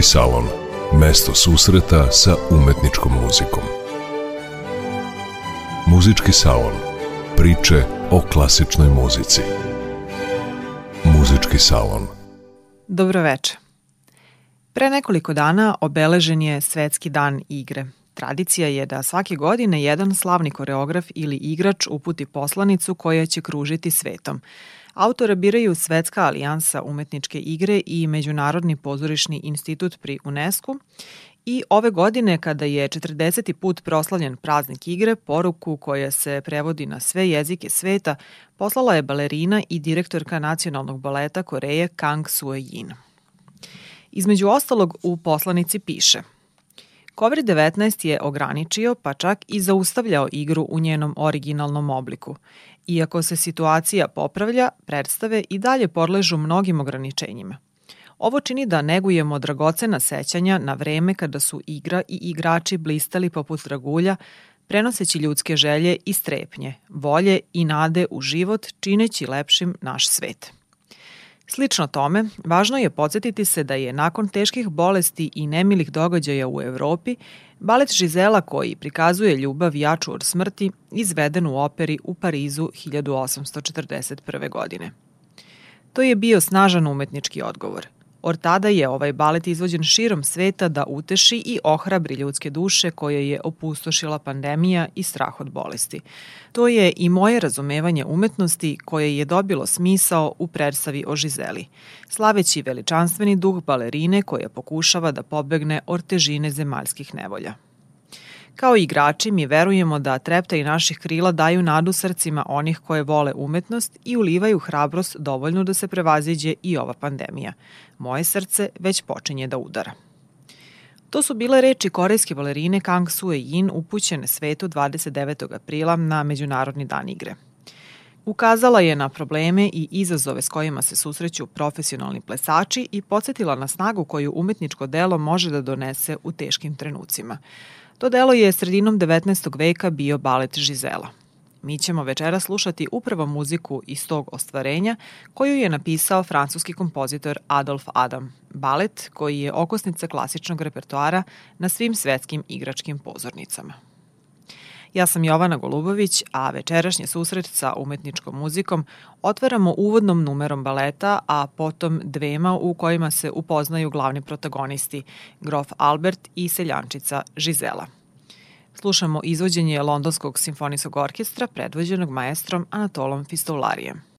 Muzički salon. Mesto susreta sa umetničkom muzikom. Muzički salon. Priče o klasičnoj muzici. Muzički salon. Dobroveče. Pre nekoliko dana obeležen je Svetski dan igre. Tradicija je da svake godine jedan slavni koreograf ili igrač uputi poslanicu koja će kružiti svetom. Autora biraju Svetska alijansa umetničke igre i Međunarodni pozorišni institut pri UNESCO I ove godine, kada je 40. put proslavljen praznik igre, poruku koja se prevodi na sve jezike sveta, poslala je balerina i direktorka nacionalnog baleta Koreje Kang Sue-yin. Između ostalog u poslanici piše COVID-19 je ograničio pa čak i zaustavljao igru u njenom originalnom obliku. Iako se situacija popravlja, predstave i dalje podležu mnogim ograničenjima. Ovo čini da negujemo dragocena sećanja na vreme kada su igra i igrači blistali poput dragulja, prenoseći ljudske želje i strepnje, volje i nade u život, čineći lepšim naš svet. Slično tome, važno je podsjetiti se da je nakon teških bolesti i nemilih događaja u Evropi, balet Žizela koji prikazuje ljubav jaču od smrti izveden u operi u Parizu 1841. godine. To je bio snažan umetnički odgovor – Od tada je ovaj balet izvođen širom sveta da uteši i ohrabri ljudske duše koje je opustošila pandemija i strah od bolesti. To je i moje razumevanje umetnosti koje je dobilo smisao u predstavi o Žizeli, slaveći veličanstveni duh balerine koja pokušava da pobegne od težine zemaljskih nevolja. Kao igrači mi verujemo da trepta i naših krila daju nadu srcima onih koje vole umetnost i ulivaju hrabrost dovoljnu da se prevaziđe i ova pandemija. Moje srce već počinje da udara. To su bile reči korejske balerine Kang Sue Yin upućene svetu 29. aprila na Međunarodni dan igre. Ukazala je na probleme i izazove s kojima se susreću profesionalni plesači i podsjetila na snagu koju umetničko delo može da donese u teškim trenucima. To delo je sredinom 19. veka bio balet Žizela. Mi ćemo večera slušati upravo muziku iz tog ostvarenja koju je napisao francuski kompozitor Adolf Adam, balet koji je okosnica klasičnog repertoara na svim svetskim igračkim pozornicama. Ja sam Jovana Golubović, a večerašnji susret sa umetničkom muzikom otvaramo uvodnom numerom baleta, a potom dvema u kojima se upoznaju glavni protagonisti, grof Albert i seljančica Žizela. Slušamo izvođenje Londonskog simfonijskog orkestra predvođenog maestrom Anatolom Fistolarijem.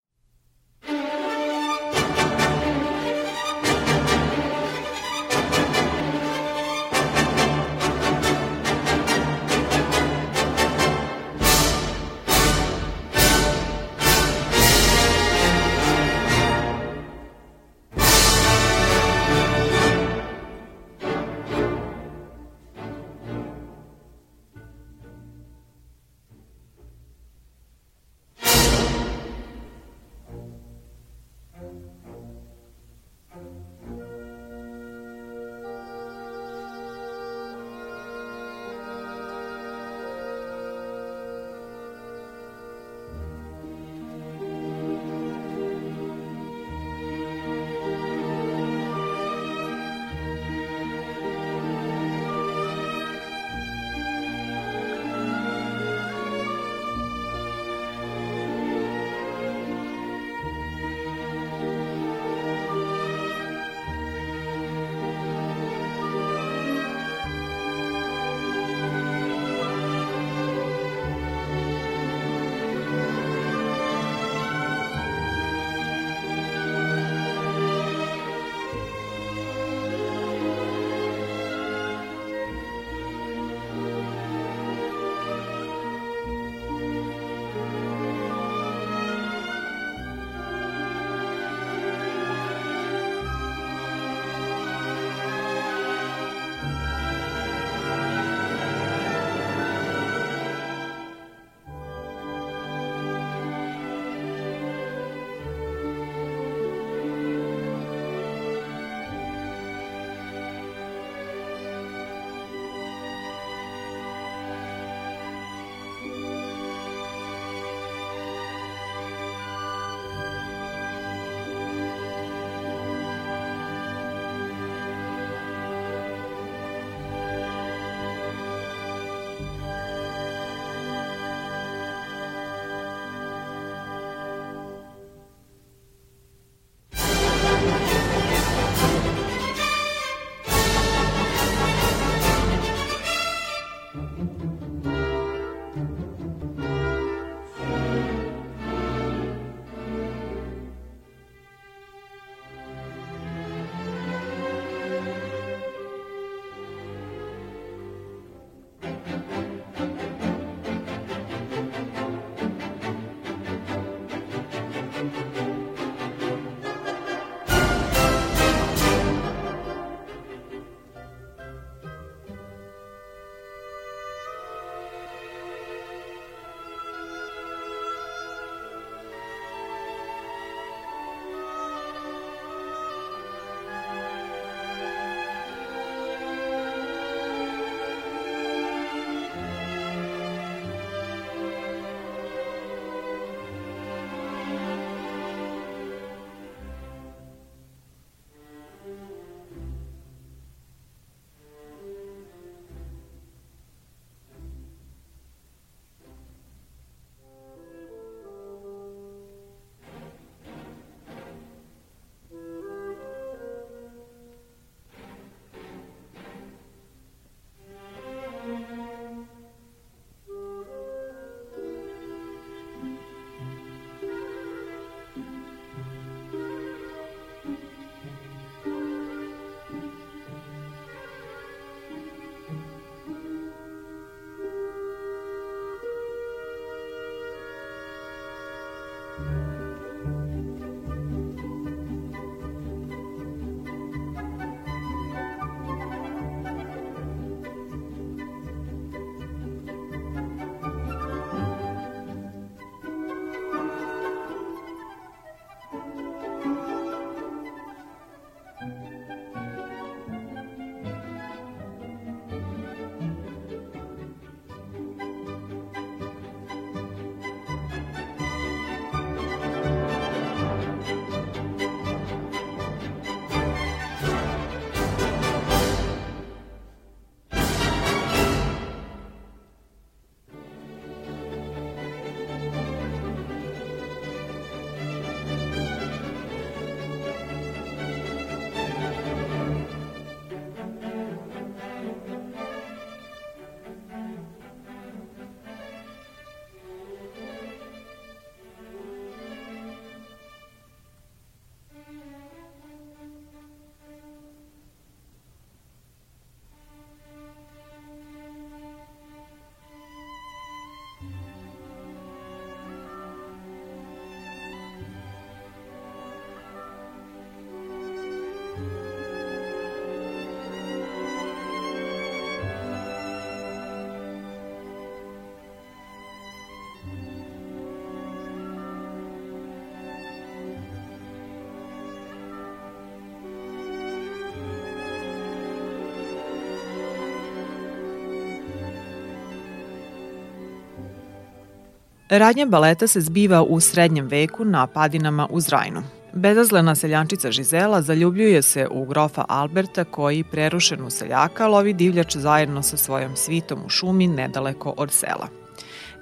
Radnja baleta se zbiva u srednjem veku na padinama uz Rajnu. Bezazlena seljančica Žizela zaljubljuje se u grofa Alberta koji prerušenu seljaka lovi divljač zajedno sa svojom svitom u šumi nedaleko od sela.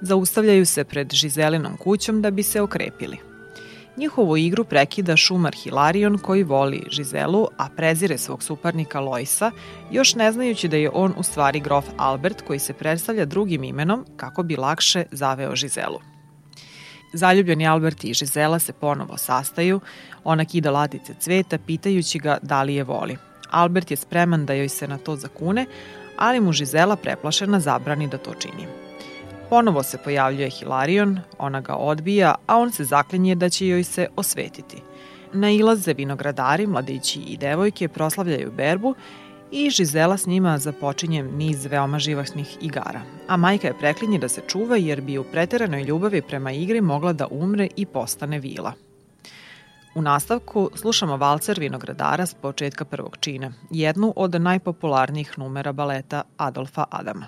Zaustavljaju se pred Žizelinom kućom da bi se okrepili. Njihovu igru prekida šumar Hilarion koji voli Žizelu, a prezire svog suparnika Loisa, još ne znajući da je on u stvari grof Albert koji se predstavlja drugim imenom kako bi lakše zaveo Žizelu. Zaljubljeni Albert i Žizela se ponovo sastaju, ona kida latice cveta pitajući ga da li je voli. Albert je spreman da joj se na to zakune, ali mu Žizela preplašena zabrani da to čini. Ponovo se pojavljuje Hilarion, ona ga odbija, a on se zaklinje da će joj se osvetiti. Nailaze vinogradari, mladići i devojke proslavljaju berbu i Žizela s njima započinje niz veoma živahnih igara. A majka je preklinje da se čuva jer bi u preteranoj ljubavi prema igri mogla da umre i postane vila. U nastavku slušamo valcer vinogradara s početka prvog čina, jednu od najpopularnijih numera baleta Adolfa Adama.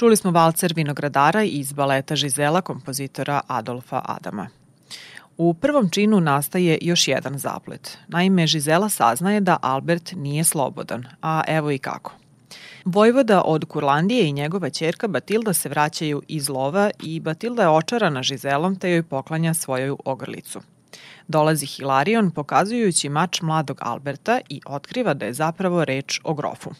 Čuli smo valcer vinogradara iz baleta Žizela kompozitora Adolfa Adama. U prvom činu nastaje još jedan zaplet. Naime, Žizela saznaje da Albert nije slobodan, a evo i kako. Vojvoda od Kurlandije i njegova ćerka Batilda se vraćaju iz lova i Batilda je očarana Žizelom te joj poklanja svoju ogrlicu. Dolazi Hilarion pokazujući mač mladog Alberta i otkriva da je zapravo reč o grofu.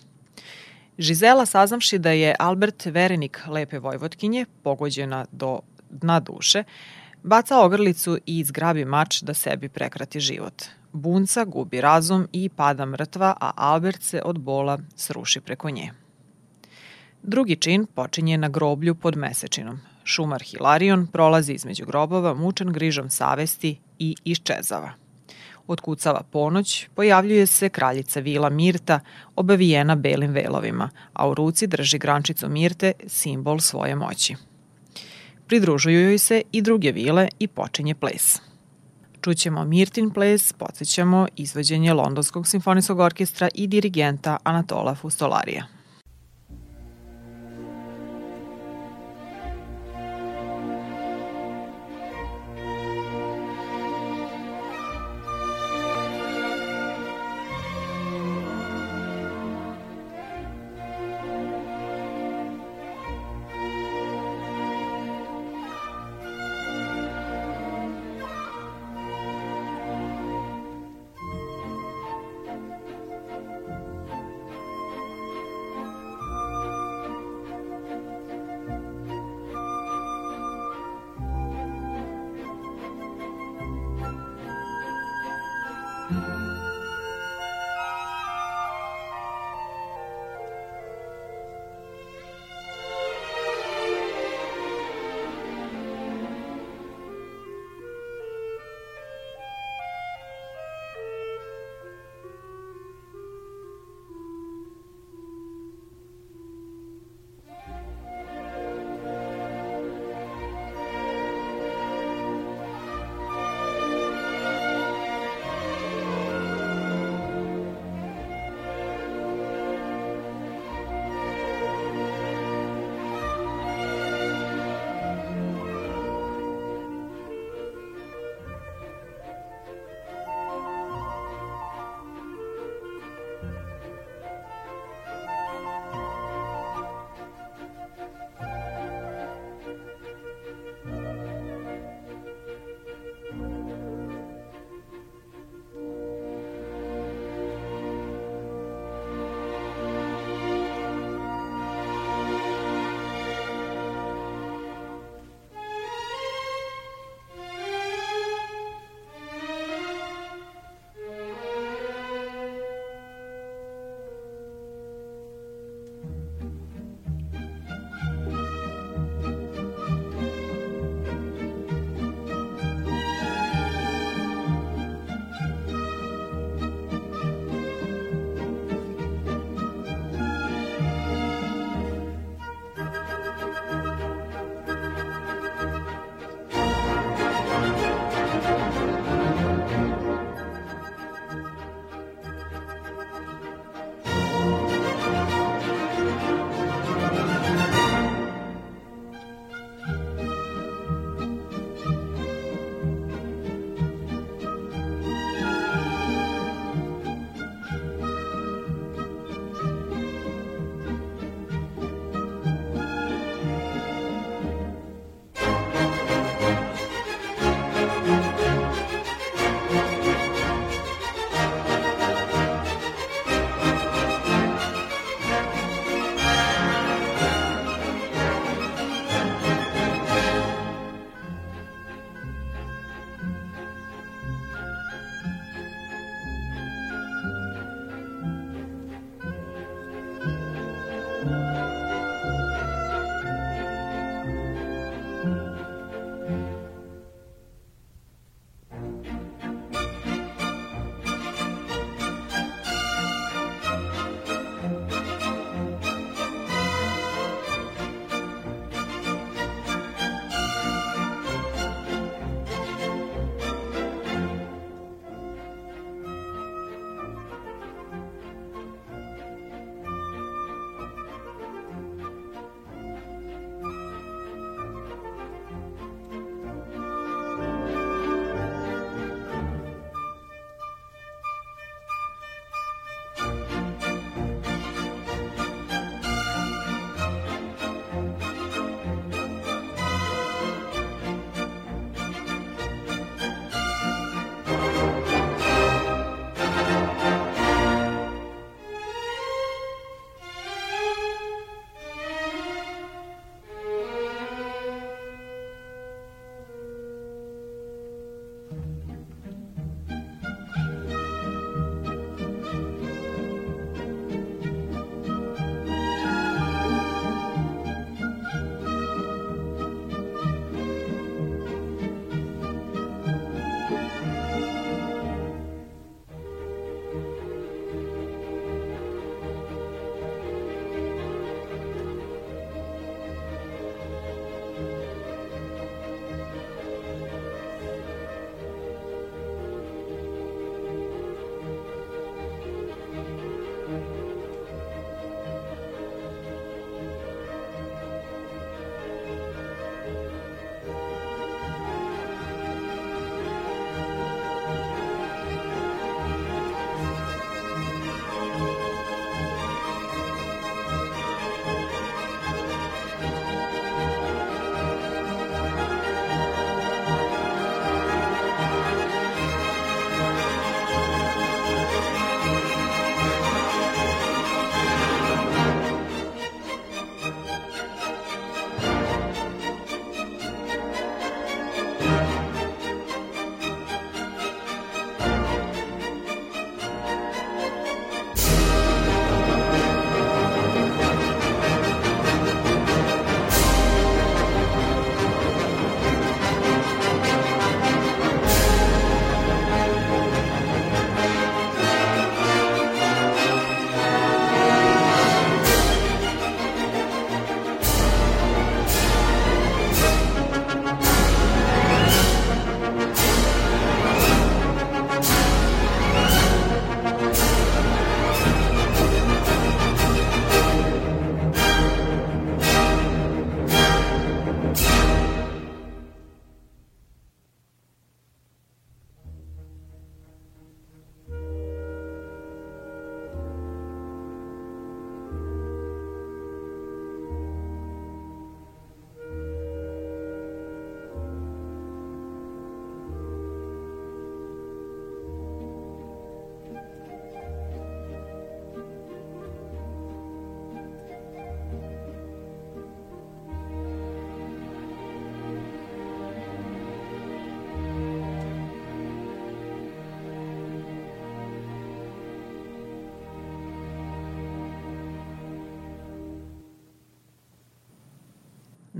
Žizela saznavši da je Albert verenik lepe vojvotkinje, pogođena do dna duše, baca ogrlicu i zgrabi mač da sebi prekrati život. Bunca gubi razum i pada mrtva, a Albert se od bola sruši preko nje. Drugi čin počinje na groblju pod mesečinom. Šumar Hilarion prolazi između grobova mučan grižom savesti i iščezava. Otkucava ponoć, pojavljuje se kraljica vila Mirta, obavijena belim velovima, a u ruci drži grančicu Mirte, simbol svoje moći. Pridružuju joj se i druge vile i počinje ples. Čućemo Mirtin ples, podsjećamo izvođenje Londonskog simfonijskog orkestra i dirigenta Anatola Fustolarija.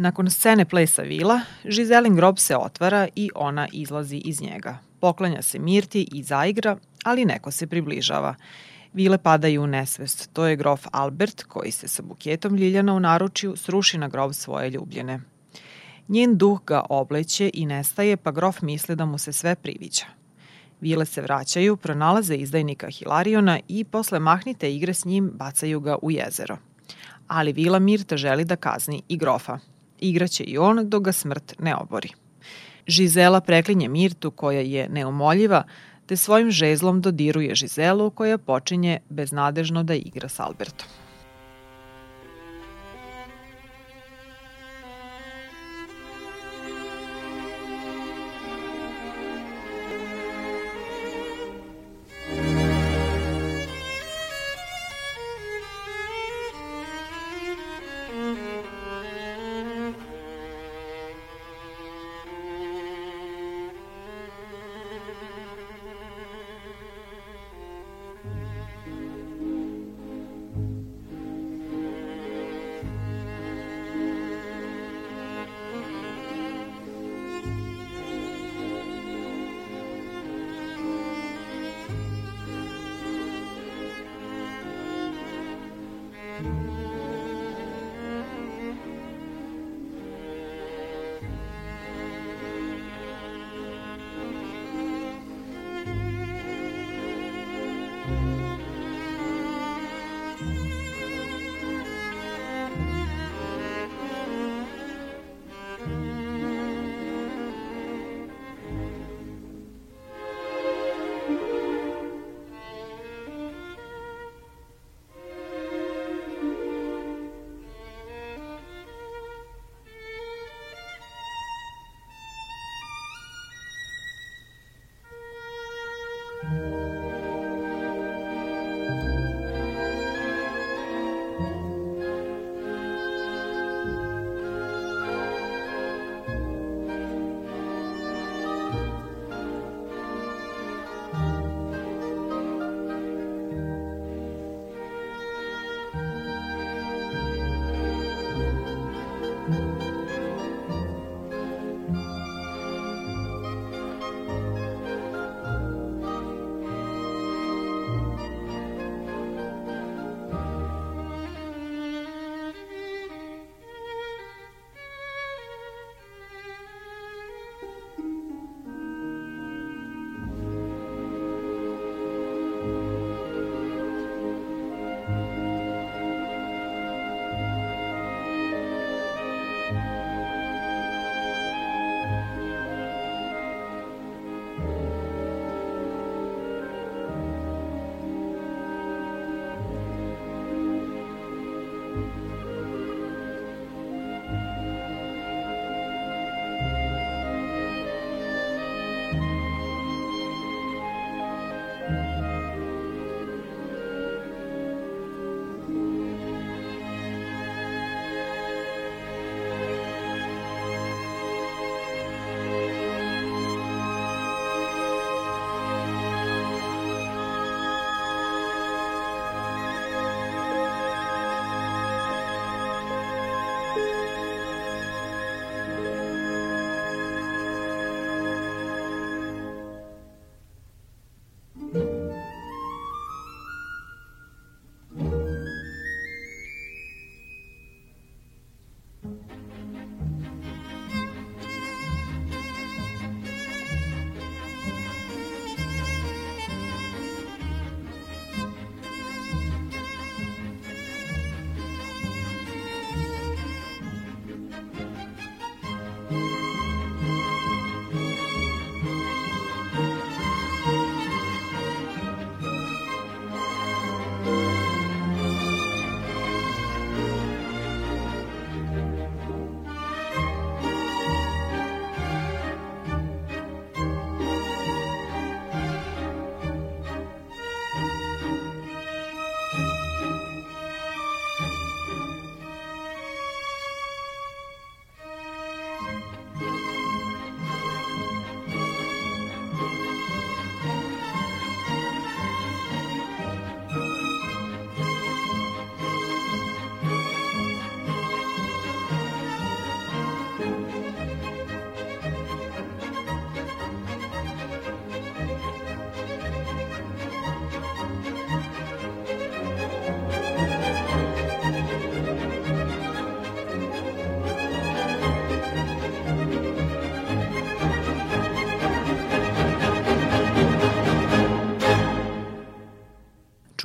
Nakon scene plesa vila, Žizelin grob se otvara i ona izlazi iz njega. Poklanja se Mirti i zaigra, ali neko se približava. Vile padaju u nesvest. To je grof Albert, koji se sa buketom ljiljana u naručju sruši na grob svoje ljubljene. Njen duh ga obleće i nestaje, pa grof misli da mu se sve priviđa. Vile se vraćaju, pronalaze izdajnika Hilariona i posle mahnite igre s njim bacaju ga u jezero. Ali Vila Mirta želi da kazni i grofa. Igraće i on dok ga smrt ne obori. Žizela preklinje Mirtu koja je neumoljiva, te svojim žezlom dodiruje Žizelu koja počinje beznadežno da igra s Albertom.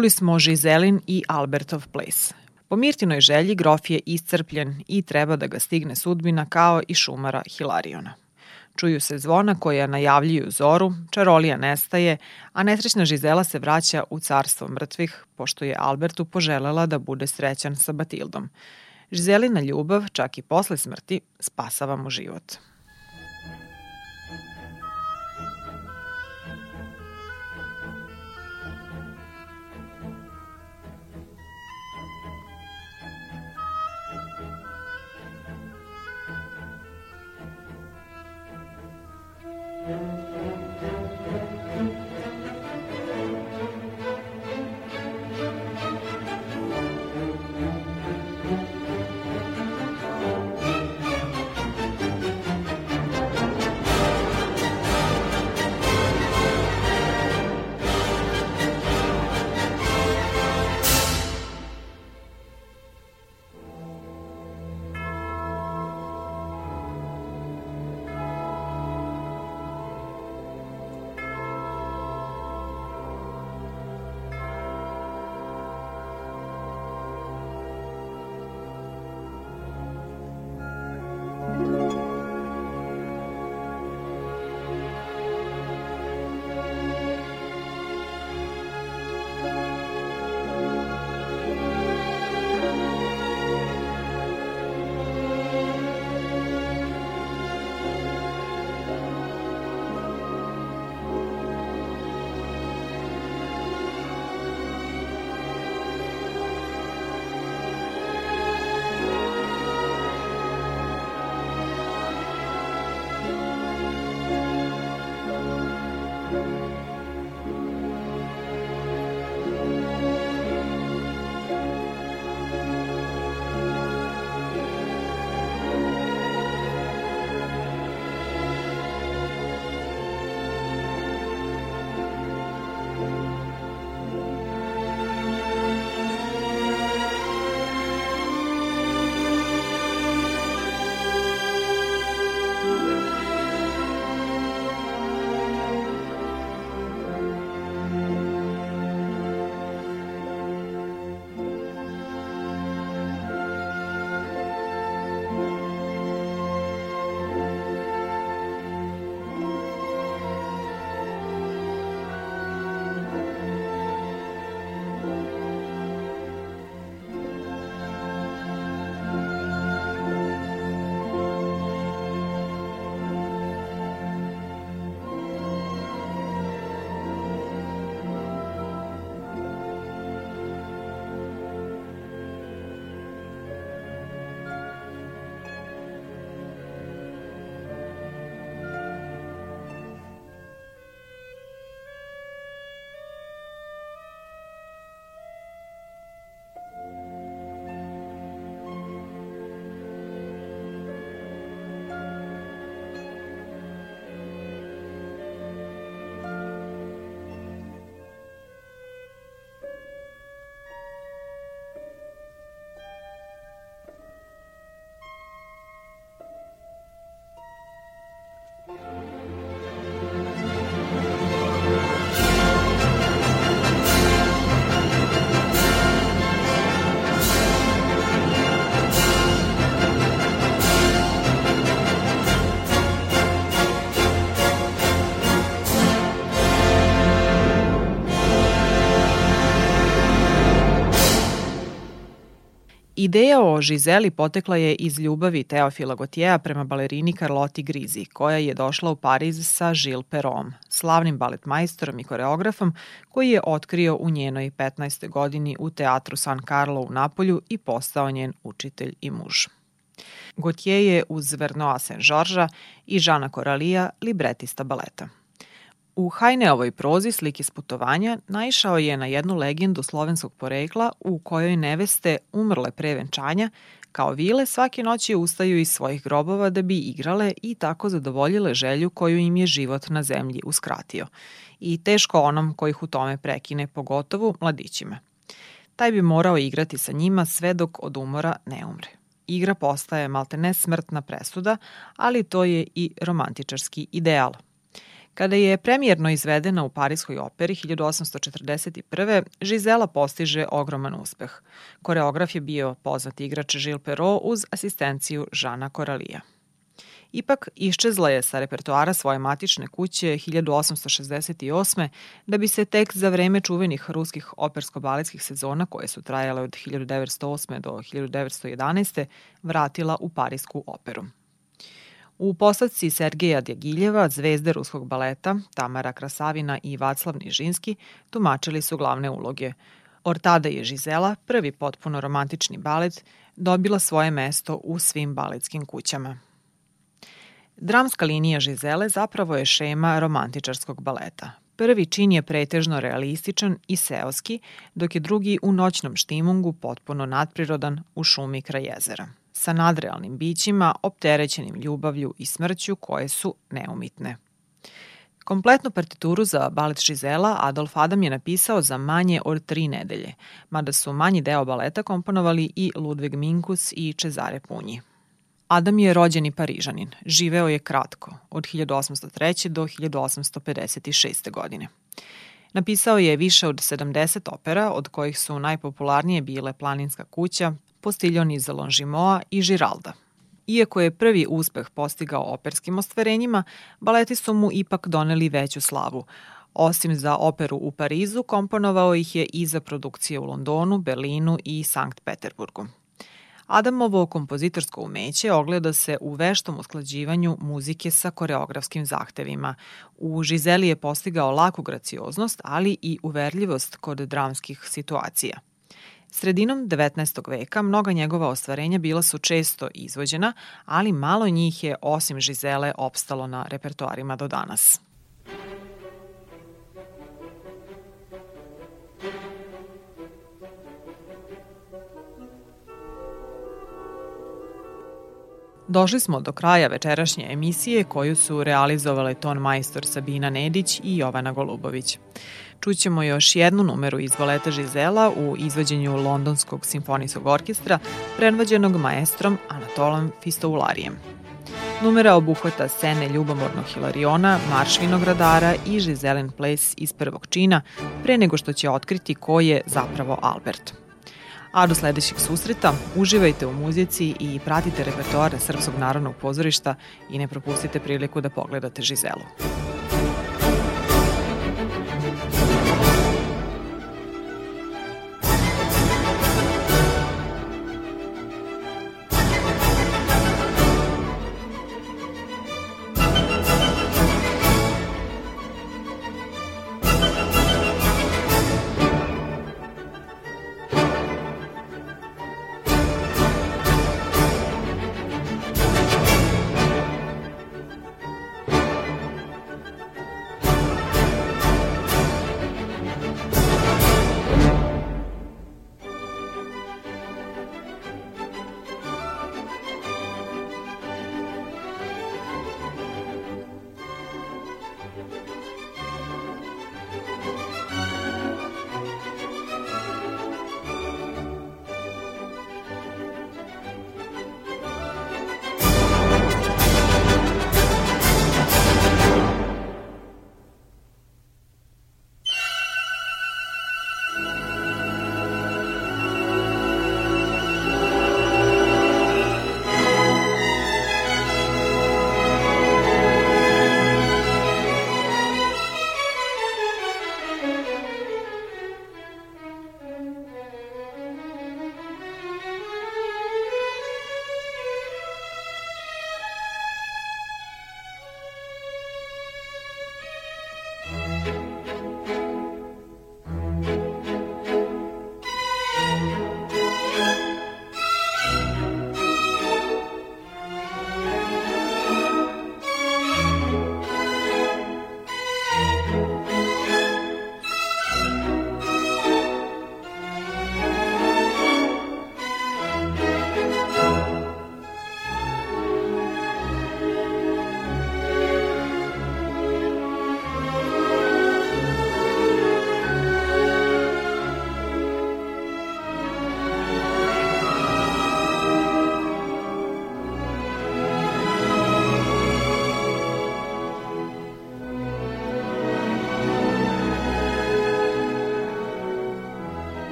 Čuli smo Žizelin i Albertov ples. Po Mirtinoj želji grof je iscrpljen i treba da ga stigne sudbina kao i šumara Hilariona. Čuju se zvona koja najavljuju zoru, čarolija nestaje, a nesrećna Žizela se vraća u carstvo mrtvih, pošto je Albertu poželela da bude srećan sa Batildom. Žizelina ljubav, čak i posle smrti, spasava mu život. Ideja o Žizeli potekla je iz ljubavi Teofila Gotijeja prema balerini Carlotti Grizi, koja je došla u Pariz sa Gilles Perron, slavnim baletmajstorom i koreografom koji je otkrio u njenoj 15. godini u teatru San Carlo u Napolju i postao njen učitelj i muž. Gautier je uz Vernoa Saint-Georgesa i Žana Koralija libretista baleta. U Hajneovoj prozi Slike s putovanja naišao je na jednu legendu slovenskog porekla u kojoj neveste umrle pre venčanja kao vile svake noći ustaju iz svojih grobova da bi igrale i tako zadovoljile želju koju im je život na zemlji uskratio. I teško onom koji ih u tome prekine, pogotovo mladićima. Taj bi morao igrati sa njima sve dok od umora ne umre. Igra postaje malte ne smrtna presuda, ali to je i romantičarski ideal – Kada je premijerno izvedena u Parijskoj operi 1841. Žizela postiže ogroman uspeh. Koreograf je bio poznati igrač Gilles Perrault uz asistenciju Žana Koralija. Ipak iščezla je sa repertoara svoje matične kuće 1868. da bi se tek za vreme čuvenih ruskih opersko-baletskih sezona koje su trajale od 1908. do 1911. vratila u Parijsku operu. U postavci Sergeja Djegiljeva, zvezde ruskog baleta, Tamara Krasavina i Vaclav Nižinski tumačili su glavne uloge. Ortada je Žizela, prvi potpuno romantični balet, dobila svoje mesto u svim baletskim kućama. Dramska linija Žizele zapravo je šema romantičarskog baleta. Prvi čin je pretežno realističan i seoski, dok je drugi u noćnom štimungu potpuno nadprirodan u šumi kraj jezera sa nadrealnim bićima, opterećenim ljubavlju i smrću koje su neumitne. Kompletnu partituru za balet Žizela Adolf Adam je napisao za manje od tri nedelje, mada su manji deo baleta komponovali i Ludvig Minkus i Cezare Punji. Adam je rođeni Parižanin, živeo je kratko, od 1803. do 1856. godine. Napisao je više od 70 opera, od kojih su najpopularnije bile Planinska kuća, Postiljoni za Longimoa i Žiralda. Iako je prvi uspeh postigao operskim ostvarenjima, baleti su mu ipak doneli veću slavu. Osim za operu u Parizu, komponovao ih je i za produkcije u Londonu, Berlinu i Sankt Peterburgu. Adamovo kompozitorsko umeće ogleda se u veštom usklađivanju muzike sa koreografskim zahtevima. U Žizeli je postigao laku gracioznost, ali i uverljivost kod dramskih situacija – Sredinom 19. veka mnoga njegova ostvarenja bila su često izvođena, ali malo njih je osim Žizele opstalo na repertoarima do danas. Došli smo do kraja večerašnje emisije koju su realizovale ton majstor Sabina Nedić i Jovana Golubović. Čućemo još jednu numeru iz baleta Žizela u izvođenju Londonskog simfonijskog orkestra predvođenog maestrom Anatolom Fistoularijem. Numera obuhvata scene ljubomornog Hilariona, Marš vinogradara i Žizelin ples iz prvog čina, pre nego što će otkriti ko je zapravo Albert. A do sledećeg susreta uživajte u muzici i pratite repertoare Srpskog narodnog pozorišta i ne propustite priliku da pogledate Žizelu.